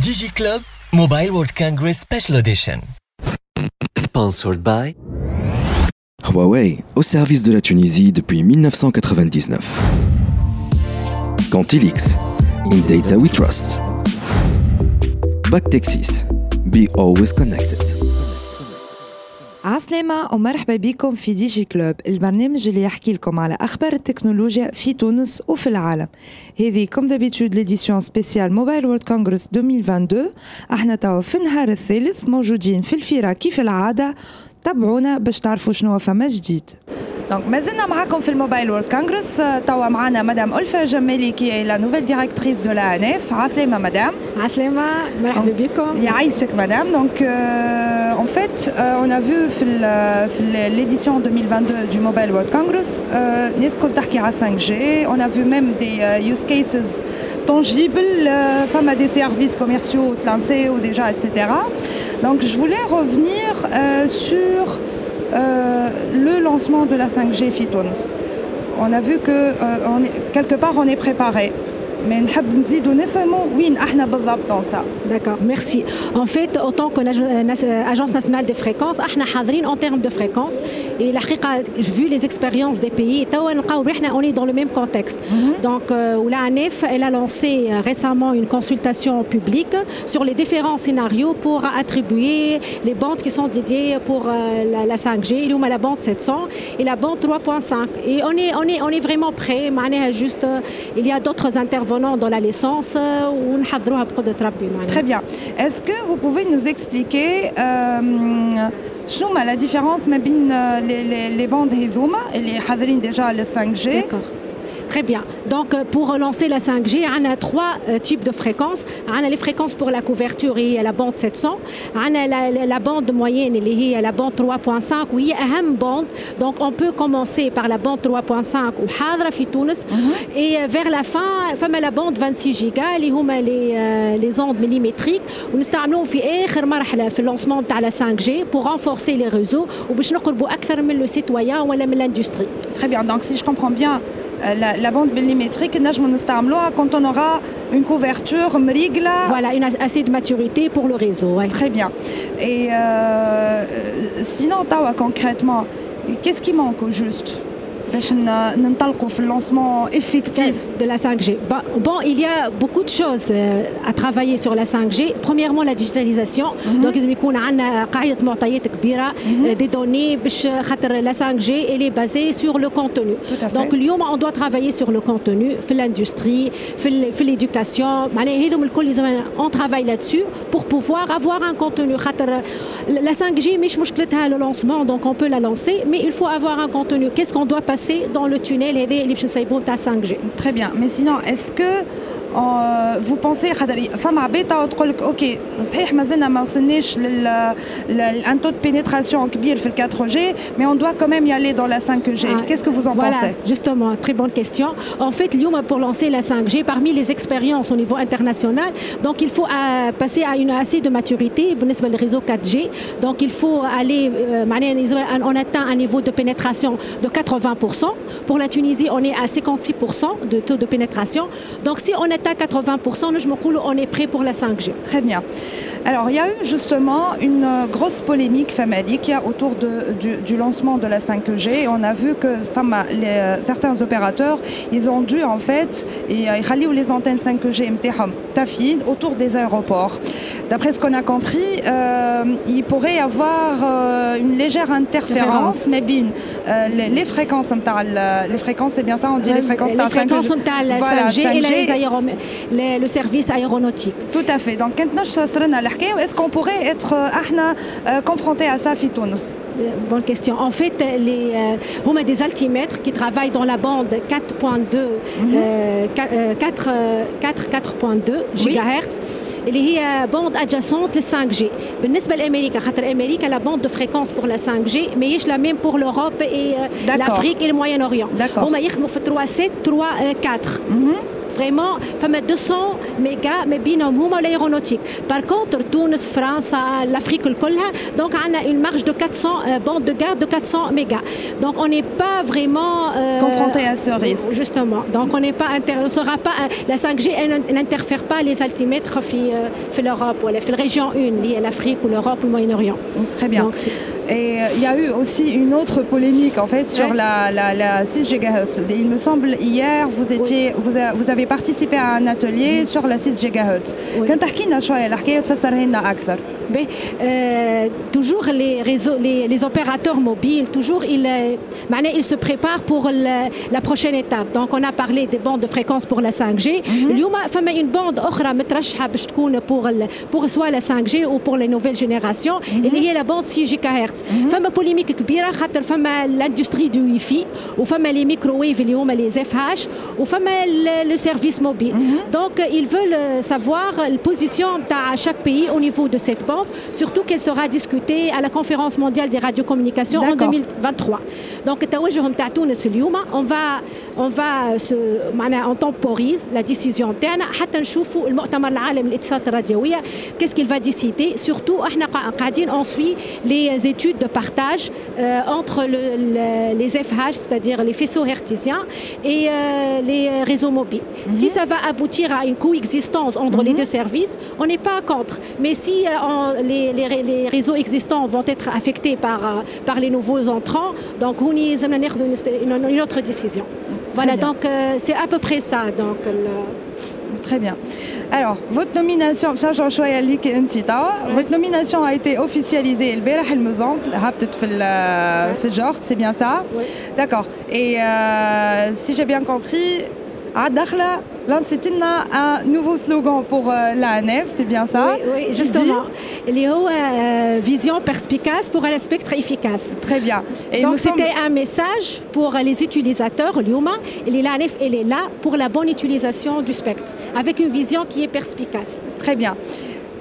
DigiClub Mobile World Congress Special Edition. Sponsored by Huawei, au service de la Tunisie depuis 1999. Cantilix, in data we trust. Bactexis, be always connected. عسلامة ومرحبا بكم في دي جي كلوب البرنامج اللي يحكي لكم على أخبار التكنولوجيا في تونس وفي العالم. هذه كم دابيتود ليديسيون سبيسيال موبايل وورد كونغرس 2022 أحنا توا في النهار الثالث موجودين في الفيرة كيف العادة؟ تابعونا باش تعرفوا شنو فما جديد. دونك مازلنا معاكم في الموبايل وورد كونغرس. توا معنا مدام ألفة جمالي كي هي لا نوفيل ديريكتريس دو لا انف عسلامة مدام. عسلامة مرحبا بكم. يعيشك مدام. دونك Euh, en fait, euh, on a vu euh, l'édition 2022 du Mobile World Congress, Nescol Tarkira 5G, on a vu même des use cases tangibles, femmes à des services commerciaux lancés ou déjà, etc. Donc je voulais revenir sur le lancement de la 5G Fitons. On a vu que quelque part on est préparé. D'accord, merci. En fait, autant que l'Agence euh, euh, nationale des fréquences, en termes de fréquences, et la vu les expériences des pays, on est dans le même contexte. Donc, euh, l'ANF, elle a lancé récemment une consultation publique sur les différents scénarios pour attribuer les bandes qui sont dédiées pour la 5G, la bande 700 et la bande 3.5. Et on est, vraiment prêt, il y a d'autres interventions intervenants dans la licence euh, ou Très bien. Est-ce que vous pouvez nous expliquer euh, la différence entre euh, les, les, les bandes Hizouma et les déjà le 5G D'accord. Très bien. Donc, euh, pour relancer la 5G, on a trois euh, types de fréquences. On a les fréquences pour la couverture et la bande 700. On a la, la, la bande moyenne et la bande 3.5 oui, un bande. Donc, on peut commencer par la bande 3.5 ou Hadra fi Tunis. Et euh, vers la fin, فما la bande 26 giga اللي هما les, euh, les ondes millimétriques ونستعملوهم في آخر مرحلة في اللانسمون تاع la 5G pour renforcer les réseaux وباش نقربوا أكثر من le citoyen ولا من l'industrie. Très bien. Donc si je comprends bien euh, euh, la, bande millimétrique, quand on aura une couverture, Voilà, une assez de maturité pour le réseau. Très bien. Et euh, sinon, concrètement, qu'est-ce qui manque au juste? باش ن- ننطلقوا في اللانسمون effectif de la 5G. Bon, bon, il y a beaucoup de choses euh, à travailler sur la 5G. Premièrement, la digitalisation. Donc, لازم يكون عندنا قاعدة معطيات كبيرة euh, des données باش خاطر la 5G elle est basée sur le contenu. Tout à fait. Donc, اليوم on doit travailler sur le contenu في l'industrie, في ال- في l'éducation. معناها هذوم الكل لازم on travaille là-dessus pour pouvoir avoir un contenu. خاطر la 5G مش مشكلتها le lancement, donc on peut la lancer, mais il faut avoir un contenu. Qu'est-ce qu'on doit passer dans le tunnel et les 5G. Très bien. Mais sinon, est-ce que euh, vous pensez خاطر فما عباد توا تقول لك اوكي صحيح مازلنا ما وصلناش لل لان تو دو بينيتراسيون كبير في ال 4G mais on doit quand même y aller dans la 5G. Ah, Qu'est-ce que vous en voilà, pensez Justement, très bonne question. En fait, Lyon, pour lancer la 5G, parmi les expériences au niveau international, donc il faut euh, passer à une assez de maturité بالنسبة للريزو 4G. Donc il faut aller, euh, معناها on atteint un niveau de pénétration de 80%. Pour la Tunisie, on est à 56% de taux de pénétration. Donc si on atteint quota 80%, le Jmokoul, on est prêt pour la 5G. Très bien. Alors, il y a eu justement une euh, grosse polémique autour de, du, lancement de la 5G. On a vu que euh, certains opérateurs, ils ont dû en fait, et euh, ils les antennes 5G MTHOM, tafid autour des aéroports. D'après ce qu'on a compris, euh, il pourrait y avoir euh, une légère interférence, mais bien euh, les, fréquences, les fréquences, c'est bien ça, on dit les fréquences. Les fréquences, la 5G et le service aéronautique. Tout à fait. Donc, est-ce qu'on pourrait être confronté à ça, Fitounes Bonne question. En fait, les, euh, on a des altimètres qui travaillent dans la bande 4.2, euh, 4, euh, 4, 4.2 GHz. اللي هي bande adjacente لل 5G. بالنسبة لأمريكا خاطر أمريكا la bande de fréquence pour la 5G ماهيش la même pour l'Europe et euh, D'accord. l'Afrique et le Moyen-Orient. D'accord. هما يخدموا في 3.7 3.4. Vraiment, فما 200 mégas mais بينهم هما l'aéronautique. Par contre, تونس فرنسا l'Afrique كلها donc on a une marge de 400 euh, bandes de garde de 400 mégas donc on n'est pas vraiment euh, confronté à ce risque justement donc on n'est pas on sera pas la 5G elle n'interfère pas les altimètres في l'Europe ولا في région 1 liée à l'Afrique ou l'Europe ou le Moyen-Orient très bien donc, et il y a eu aussi une autre polémique en fait sur ouais. la, la, la, 6 GHz. Il me semble hier vous étiez oui. vous, a, vous avez participé à un atelier oui. sur la 6 GHz. Oui. كان تحكي لنا شويه الحكايه وتفسرها لنا اكثر. Euh, toujours les réseaux, les, les, opérateurs mobiles, toujours ils, euh, ils se préparent pour le, la prochaine étape. Donc on a parlé des bandes de fréquence pour la 5G. اليوم فما une bande أخرى مترشحة باش تكون pour pour soit la 5G ou pour les nouvelles générations اللي هي la bande 6 GHz. فما polémique كبيرة خاطر فما l'industrie du Wi-Fi وفما les microwaves اللي هما les FH وفما le service mobile. Donc ils veulent savoir la position à chaque pays au niveau de cette bande surtout qu'elle sera discutée à la conférence mondiale des radiocommunications en 2023. Donc on va on va se on temporise la décision interne حتى نشوفوا المؤتمر العالمي للاتصالات الراديويه qu'est-ce qu'il va décider surtout احنا قاعدين on suit les études de partage euh, entre le, le, les FH c'est-à-dire les faisceaux hertziens et euh, les réseaux mobiles. Mm -hmm. Si ça va aboutir à une coexistence entre mm -hmm. les deux services, on n'est pas contre. mais si euh, on, les, les, les, réseaux existants vont être affectés par, par les nouveaux entrants, donc on y une, une autre décision. Voilà, donc euh, c'est à peu près ça. Donc, le... Très bien. Alors, votre nomination, votre nomination a été officialisée le Berah el c'est bien ça oui. D'accord. Et euh, si j'ai bien compris, Adakhla lancé un nouveau slogan pour euh, l'ANF, c'est bien ça? Oui, oui justement. A euh, vision perspicace pour un spectre efficace. Très bien. Et Donc c'était un message pour les utilisateurs, l'humain, et l'ANF, elle est là pour la bonne utilisation du spectre, avec une vision qui est perspicace. Très bien.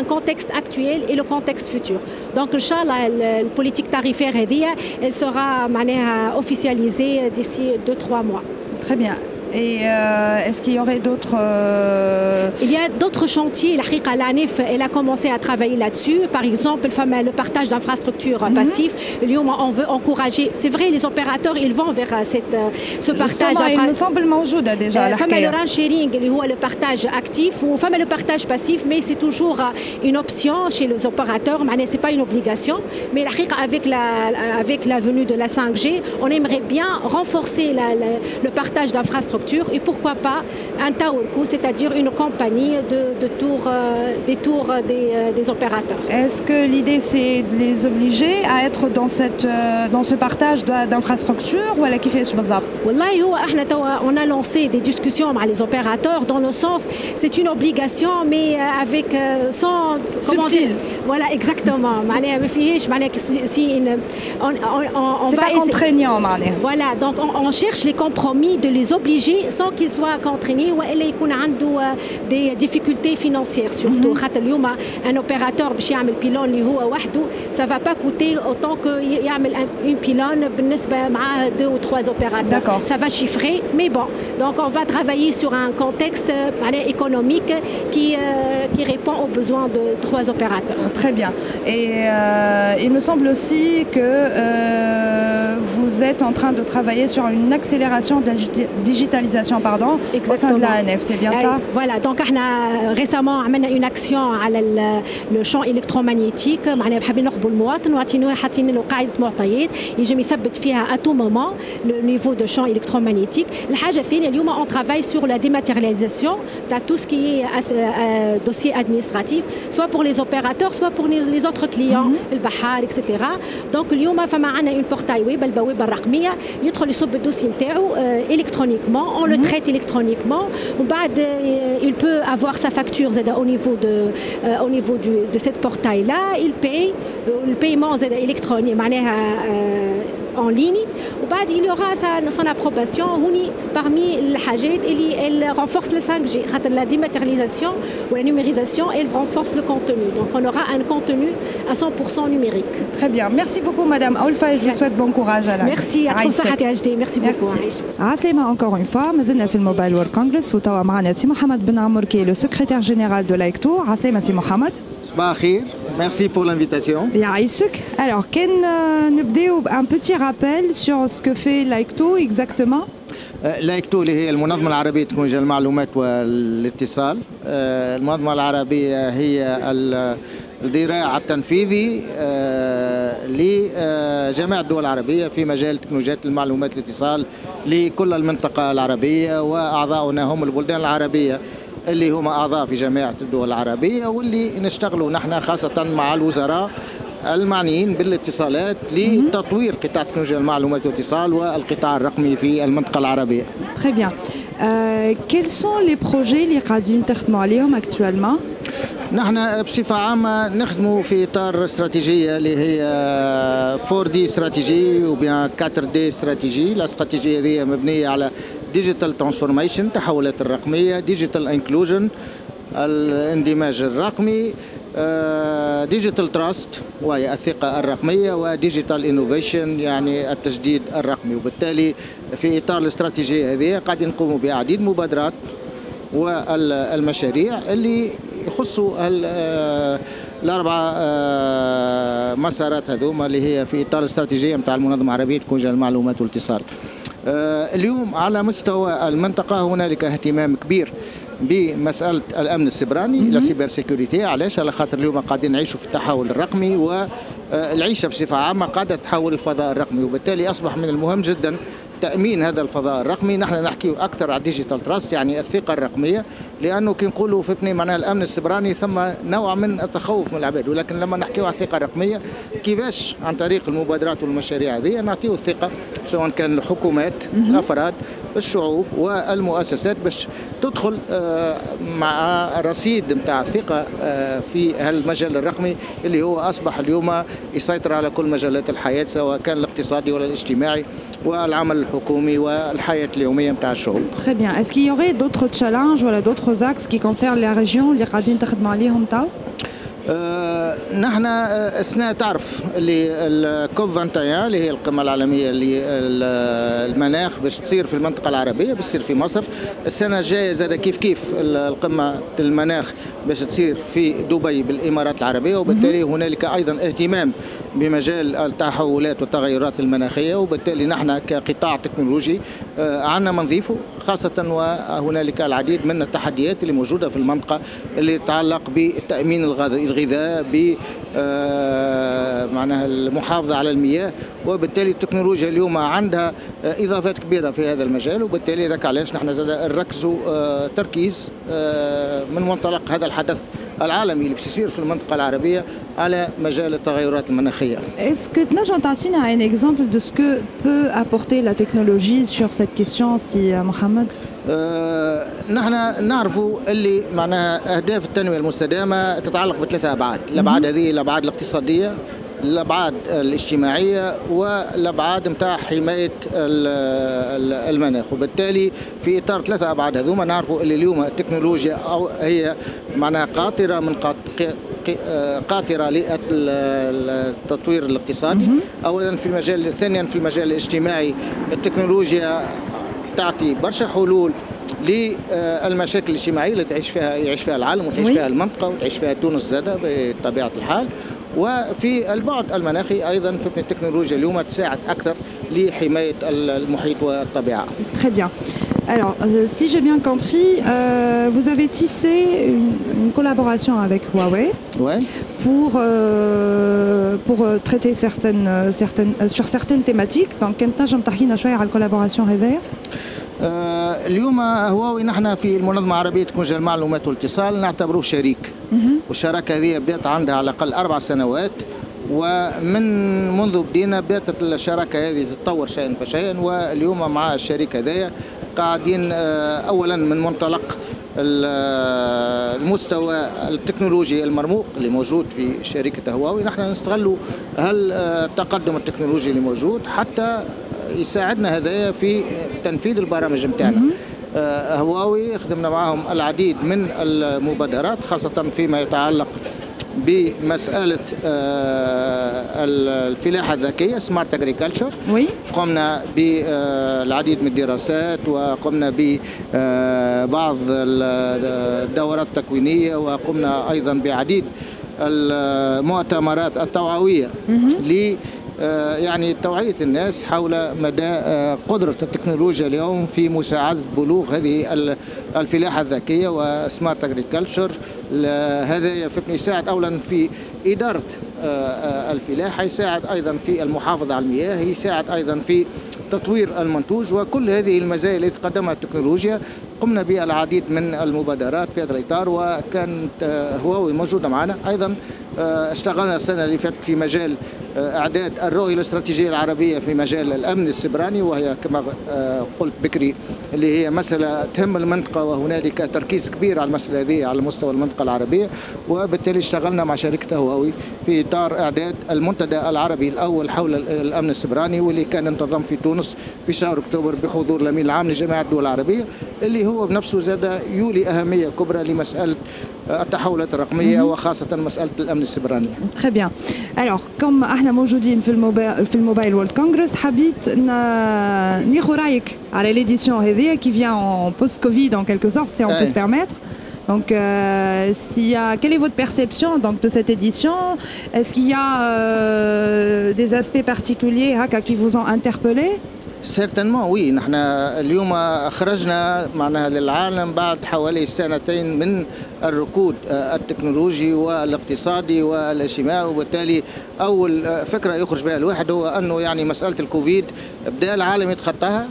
un contexte actuel et le contexte futur. Donc, Inch'Allah, la politique tarifaire, elle sera officialisée d'ici 2-3 mois. Très bien. Et euh, est-ce qu'il y aurait d'autres... Euh... Il y a d'autres chantiers. La l'ANIF, elle a commencé à travailler là-dessus. Par exemple, le partage d'infrastructures mm -hmm. passives. On veut encourager... C'est vrai, les opérateurs, ils vont vers cette, ce partage. Il me semble موجودة déjà. فما le run sharing, اللي هو le partage actif, ou فما le partage passif, mais c'est toujours une option chez les opérateurs. Ce n'est pas une obligation. Mais avec la, avec la venue de la 5G, on aimerait bien renforcer la, la, le partage d'infrastructures et pourquoi pas un Taorku, c'est-à-dire une compagnie de, tours, euh, des tours euh, euh, des, opérateurs. Est-ce que l'idée c'est de les obliger à être dans, cette, dans ce partage d'infrastructures ou à la kifesh ah, on a lancé des discussions avec les opérateurs dans le sens c'est une obligation mais avec sans subtil. Dire, voilà exactement. si une, on, on, on, va pas contraignant. Voilà donc on cherche les compromis de les obliger sans qu'il soit contraigné والا يكون عنده des difficultés financières surtout خاطر اليوم un opérateur باش يعمل بيلون اللي هو وحده ça va pas coûter autant que يعمل une pylône بالنسبه مع deux ou trois opérateurs D'accord. ça va chiffrer mais bon donc on va travailler sur un contexte économique qui euh, qui répond aux besoins de trois opérateurs très bien et euh, il me semble aussi que euh, vous êtes en train de travailler sur une accélération de la digitalisation pardon, au sein de l'ANF, c'est bien ça Voilà, donc on a récemment mené une action على le champ électromagnétique معناها بحابين نقبل المواطن وعطينوه حاطين له قاعده معطيات يجم يثبت فيها à tout moment le niveau de champ électromagnétique. الحاجه الثانيه اليوم on travaille sur la dématérialisation de tout ce qui est dossier administratif, soit pour les opérateurs, soit pour les autres clients, البحار, etc. Donc اليوم فما عندنا une portail web البوابه الرقميه يدخل يصب الدوسي نتاعو الكترونيكمون اون لو تريت الكترونيكمون ومن بعد il peut avoir sa facture زاد au niveau de au niveau du de cette portail là il paye le paiement زاد الكتروني معناها en ligne وبعد il y aura sa, son approbation هوني parmi الحاجات اللي elle renforce le 5G خاطر la dématérialisation ou la numérisation elle renforce le contenu donc on aura un contenu à 100% numérique Très bien. Merci beaucoup, Madame Aulfa, et je vous souhaite bon courage à la merci يعطيكم صحة يا جدي merci beaucoup عايش عسلامة encore une fois مازلنا في الموبايل وورد كونغرس وتوا معنا سي محمد بن عمر كي لو سكرتير جينيرال دو لايكتو عسلامة سي محمد بور لانفيتاسيون يعيشك Alors, كان نبداو بان بوتي رابيل sur ce que fait لايكتو exactement. لايكتو اللي هي المنظمة العربية لتكنولوجيا المعلومات والاتصال المنظمة العربية هي ال- الذراع التنفيذي لجميع الدول العربية في مجال تكنولوجيات المعلومات والاتصال لكل المنطقة العربية وأعضاؤنا هم البلدان العربية اللي هم أعضاء في جامعة الدول العربية واللي نشتغلوا نحن خاصة مع الوزراء المعنيين بالاتصالات لتطوير قطاع تكنولوجيا المعلومات والاتصال والقطاع الرقمي في المنطقة العربية. Très bien. Euh, quels sont les projets اللي قاعدين تخدموا عليهم actuellement? نحن بصفة عامة نخدموا في إطار استراتيجية اللي هي 4 دي استراتيجي وبيان 4 دي استراتيجي الاستراتيجية هذه مبنية على ديجيتال ترانسفورميشن التحولات الرقمية ديجيتال انكلوجن الاندماج الرقمي ديجيتال تراست وهي الثقة الرقمية وديجيتال انوفيشن يعني التجديد الرقمي. وبالتالي في إطار الاستراتيجية هذه قاعدين نقوموا بعديد مبادرات والمشاريع اللي يخصوا آه، الأربعة آه، مسارات هذوما اللي هي في إطار الاستراتيجية نتاع المنظمة العربية تكنولوجيا المعلومات والإتصال. آه، اليوم على مستوى المنطقة هنالك اهتمام كبير بمسألة الأمن السبراني لا سيبر سيكوريتي علاش على خاطر اليوم قاعدين نعيشوا في التحول الرقمي والعيشة بصفة عامة قاعدة تحول الفضاء الرقمي وبالتالي أصبح من المهم جدا تأمين هذا الفضاء الرقمي. نحن نحكي أكثر على ديجيتال تراست يعني الثقة الرقمية لأنه كي نقولوا في بني معناها الأمن السبراني ثم نوع من التخوف من العباد. ولكن لما نحكيو على الثقة الرقمية كيفاش عن طريق المبادرات والمشاريع هذه نعطيو الثقة سواء كان الحكومات الأفراد الشعوب والمؤسسات باش تدخل آه، مع رصيد نتاع الثقه آه، في هالمجال الرقمي اللي هو أصبح اليوم يسيطر على كل مجالات الحياة سواء كان الاقتصادي ولا الاجتماعي والعمل الحكومي والحياة اليومية نتاع الشعوب. Très bien. Est-ce qu'il y aurait d'autres challenges ou d'autres axes qui concernent اللي قاعدين تخدموا عليهم آه، نحن آه، السنة تعرف اللي الكوب 21 اللي هي القمة العالمية للمناخ باش تصير في المنطقة العربية باش تصير في مصر. السنة الجاية زاد كيف كيف ال- القمة المناخ باش تصير في دبي بالإمارات العربية وبالتالي هنالك أيضا اهتمام بمجال التحولات والتغيرات المناخية وبالتالي نحن كقطاع تكنولوجي آه، عندنا ما نضيفه خاصة وهنالك العديد من التحديات اللي موجودة في المنطقة اللي تتعلق بالتأمين الغذ- الغذاء ب آه، معناها المحافظة على المياه وبالتالي التكنولوجيا اليوم عندها آه، إضافات كبيرة في هذا المجال وبالتالي ذاك علاش نحن زاد نركزوا تركيز من منطلق هذا الحدث العالمي اللي باش يصير في المنطقة العربية على مجال التغيرات المناخية. Est-ce تنجم تعطينا ان اكزومبل دو سكو بو ابورتي لا تكنولوجي سور سيت كيسيون سي محمد؟ نحن نعرفوا اللي معناها أهداف التنمية المستدامة تتعلق بثلاثة أبعاد، الأبعاد هذه الأبعاد الاقتصادية الأبعاد الاجتماعية والأبعاد نتاع حماية ال- ال- المناخ. وبالتالي في إطار ثلاثة أبعاد هذوما نعرفوا اللي اليوم التكنولوجيا أو هي معناها قاطرة من آه، قاطرة للتطوير الاقتصادي اولا في المجال ثانيا في المجال الاجتماعي. التكنولوجيا تعطي برشا حلول للمشاكل الاجتماعية اللي تعيش فيها يعيش فيها العالم وتعيش. فيها المنطقة وتعيش فيها تونس زادة بطبيعة الحال. وفي البعد المناخي ايضا في التكنولوجيا اليوم تساعد اكثر لحمايه المحيط والطبيعه. Très bien. Alors, euh, si j'ai bien compris, euh, vous avez tissé une, une collaboration avec Huawei Ouais. pour, euh, pour euh, traiter certaines, euh, certaines, euh, sur certaines thématiques. Donc, كنت تنجم اليوم هواوي نحن في المنظمة العربية تكنولوجيا المعلومات والاتصال نعتبروه شريك. والشراكة هذه بدأت عندها على الأقل أربع سنوات ومن منذ بدينا بدات الشراكة هذه تتطور شيئا فشيئا واليوم مع الشريك هذايا قاعدين اولا من منطلق المستوى التكنولوجي المرموق اللي موجود في شركة هواوي. نحن نستغلوا هل التقدم التكنولوجي اللي موجود حتى يساعدنا هذايا في تنفيذ البرامج نتاعنا هواوي خدمنا معهم العديد من المبادرات خاصة فيما يتعلق بمسألة الفلاحة الذكية سمارت اجريكلتشر قمنا بالعديد من الدراسات وقمنا ببعض الدورات التكوينية وقمنا أيضا بعديد المؤتمرات التوعوية يعني توعية الناس حول مدى قدرة التكنولوجيا اليوم في مساعدة بلوغ هذه الفلاحة الذكية وسمارت اجريكلتشر هذا يساعد أولا في إدارة الفلاحة يساعد أيضا في المحافظة على المياه يساعد أيضا في تطوير المنتوج وكل هذه المزايا التي تقدمها التكنولوجيا. قمنا بالعديد من المبادرات في هذا الإطار وكانت هواوي موجودة معنا. أيضا اشتغلنا السنة اللي فاتت في مجال أعداد الرؤية الاستراتيجية العربية في مجال الأمن السبراني وهي كما قلت بكري اللي هي مسألة تهم المنطقة وهنالك تركيز كبير على المسألة هذه على مستوى المنطقة العربية وبالتالي اشتغلنا مع شركة هواوي في إطار إعداد المنتدى العربي الأول حول الأمن السبراني واللي كان انتظم في تونس في شهر أكتوبر بحضور الأمين العام لجامعه الدول العربية اللي هو بنفسه زاد يولي أهمية كبرى لمسألة التحولات الرقمية وخاصة مسألة الأمن السبراني. Très bien. Alors, comme احنا موجودين في الموبايل في الموبايل وورلد كونغرس حبيت ناخذ رايك على ليديسيون هذه qui vient en post-Covid en quelque sorte si on peut se permettre. Donc, euh, s'il y a, quelle est votre perception donc, de cette édition Est-ce qu'il y a euh, des aspects particuliers Haka, qui vous ont interpellé سيرتنمون وي نحن اليوم خرجنا معناها للعالم بعد حوالي سنتين من الركود التكنولوجي والاقتصادي والاجتماعي وبالتالي أول فكرة يخرج بها الواحد هو أنه يعني مسألة الكوفيد بدأ العالم يتخطاها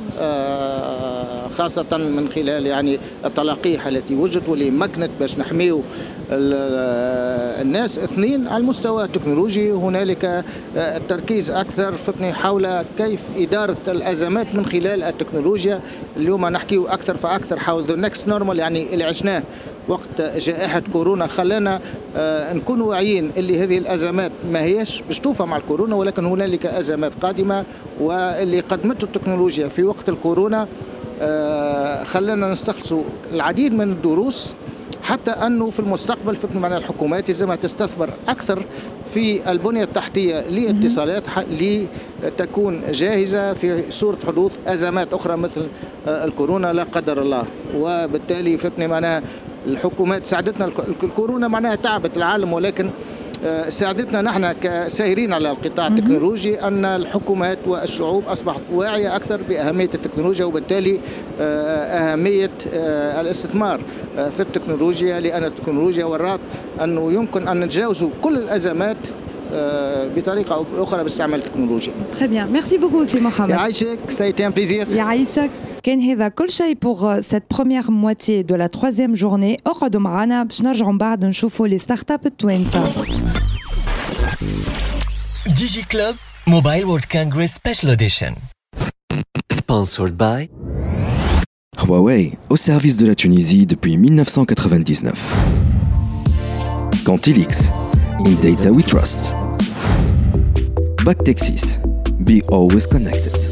خاصة من خلال يعني التلقيح التي وجدت واللي مكنت باش نحميو الناس. اثنين على المستوى التكنولوجي هنالك التركيز أكثر فقني حول كيف إدارة الأزمات من خلال التكنولوجيا. اليوم نحكي أكثر فأكثر حول ذا نكست نورمال يعني اللي عشناه وقت جائحة كورونا. خلانا آه نكون واعيين اللي هذه الأزمات ما هيش باش توفى مع الكورونا ولكن هنالك أزمات قادمة واللي قدمته التكنولوجيا في وقت الكورونا آه خلانا نستخلصوا العديد من الدروس حتى أنه في المستقبل في معنا الحكومات لازم تستثمر أكثر في البنية التحتية للاتصالات لتكون جاهزة في صورة حدوث أزمات أخرى مثل الكورونا لا قدر الله. وبالتالي فتني معناها الحكومات ساعدتنا الكورونا معناها تعبت العالم ولكن ساعدتنا نحن كسائرين على القطاع التكنولوجي أن الحكومات والشعوب أصبحت واعية أكثر بأهمية التكنولوجيا وبالتالي أهمية الاستثمار في التكنولوجيا لأن التكنولوجيا ورات أنه يمكن أن نتجاوزوا كل الأزمات بطريقه او باخرى باستعمال التكنولوجيا. Très bien. Merci beaucoup, c'est Mohamed. يعيشك ça a été un plaisir. يعيشك. كان هذا كل شيء pour cette première moitié de la troisième journée اقعدوا معنا باش نرجعوا من بعد نشوفوا لي ستارت اب التوانسه Digi Club Mobile World Congress Special Edition. Sponsored by Huawei, au service de la Tunisie depuis 1999. Cantilix, in data we trust. Back Texas, be always connected.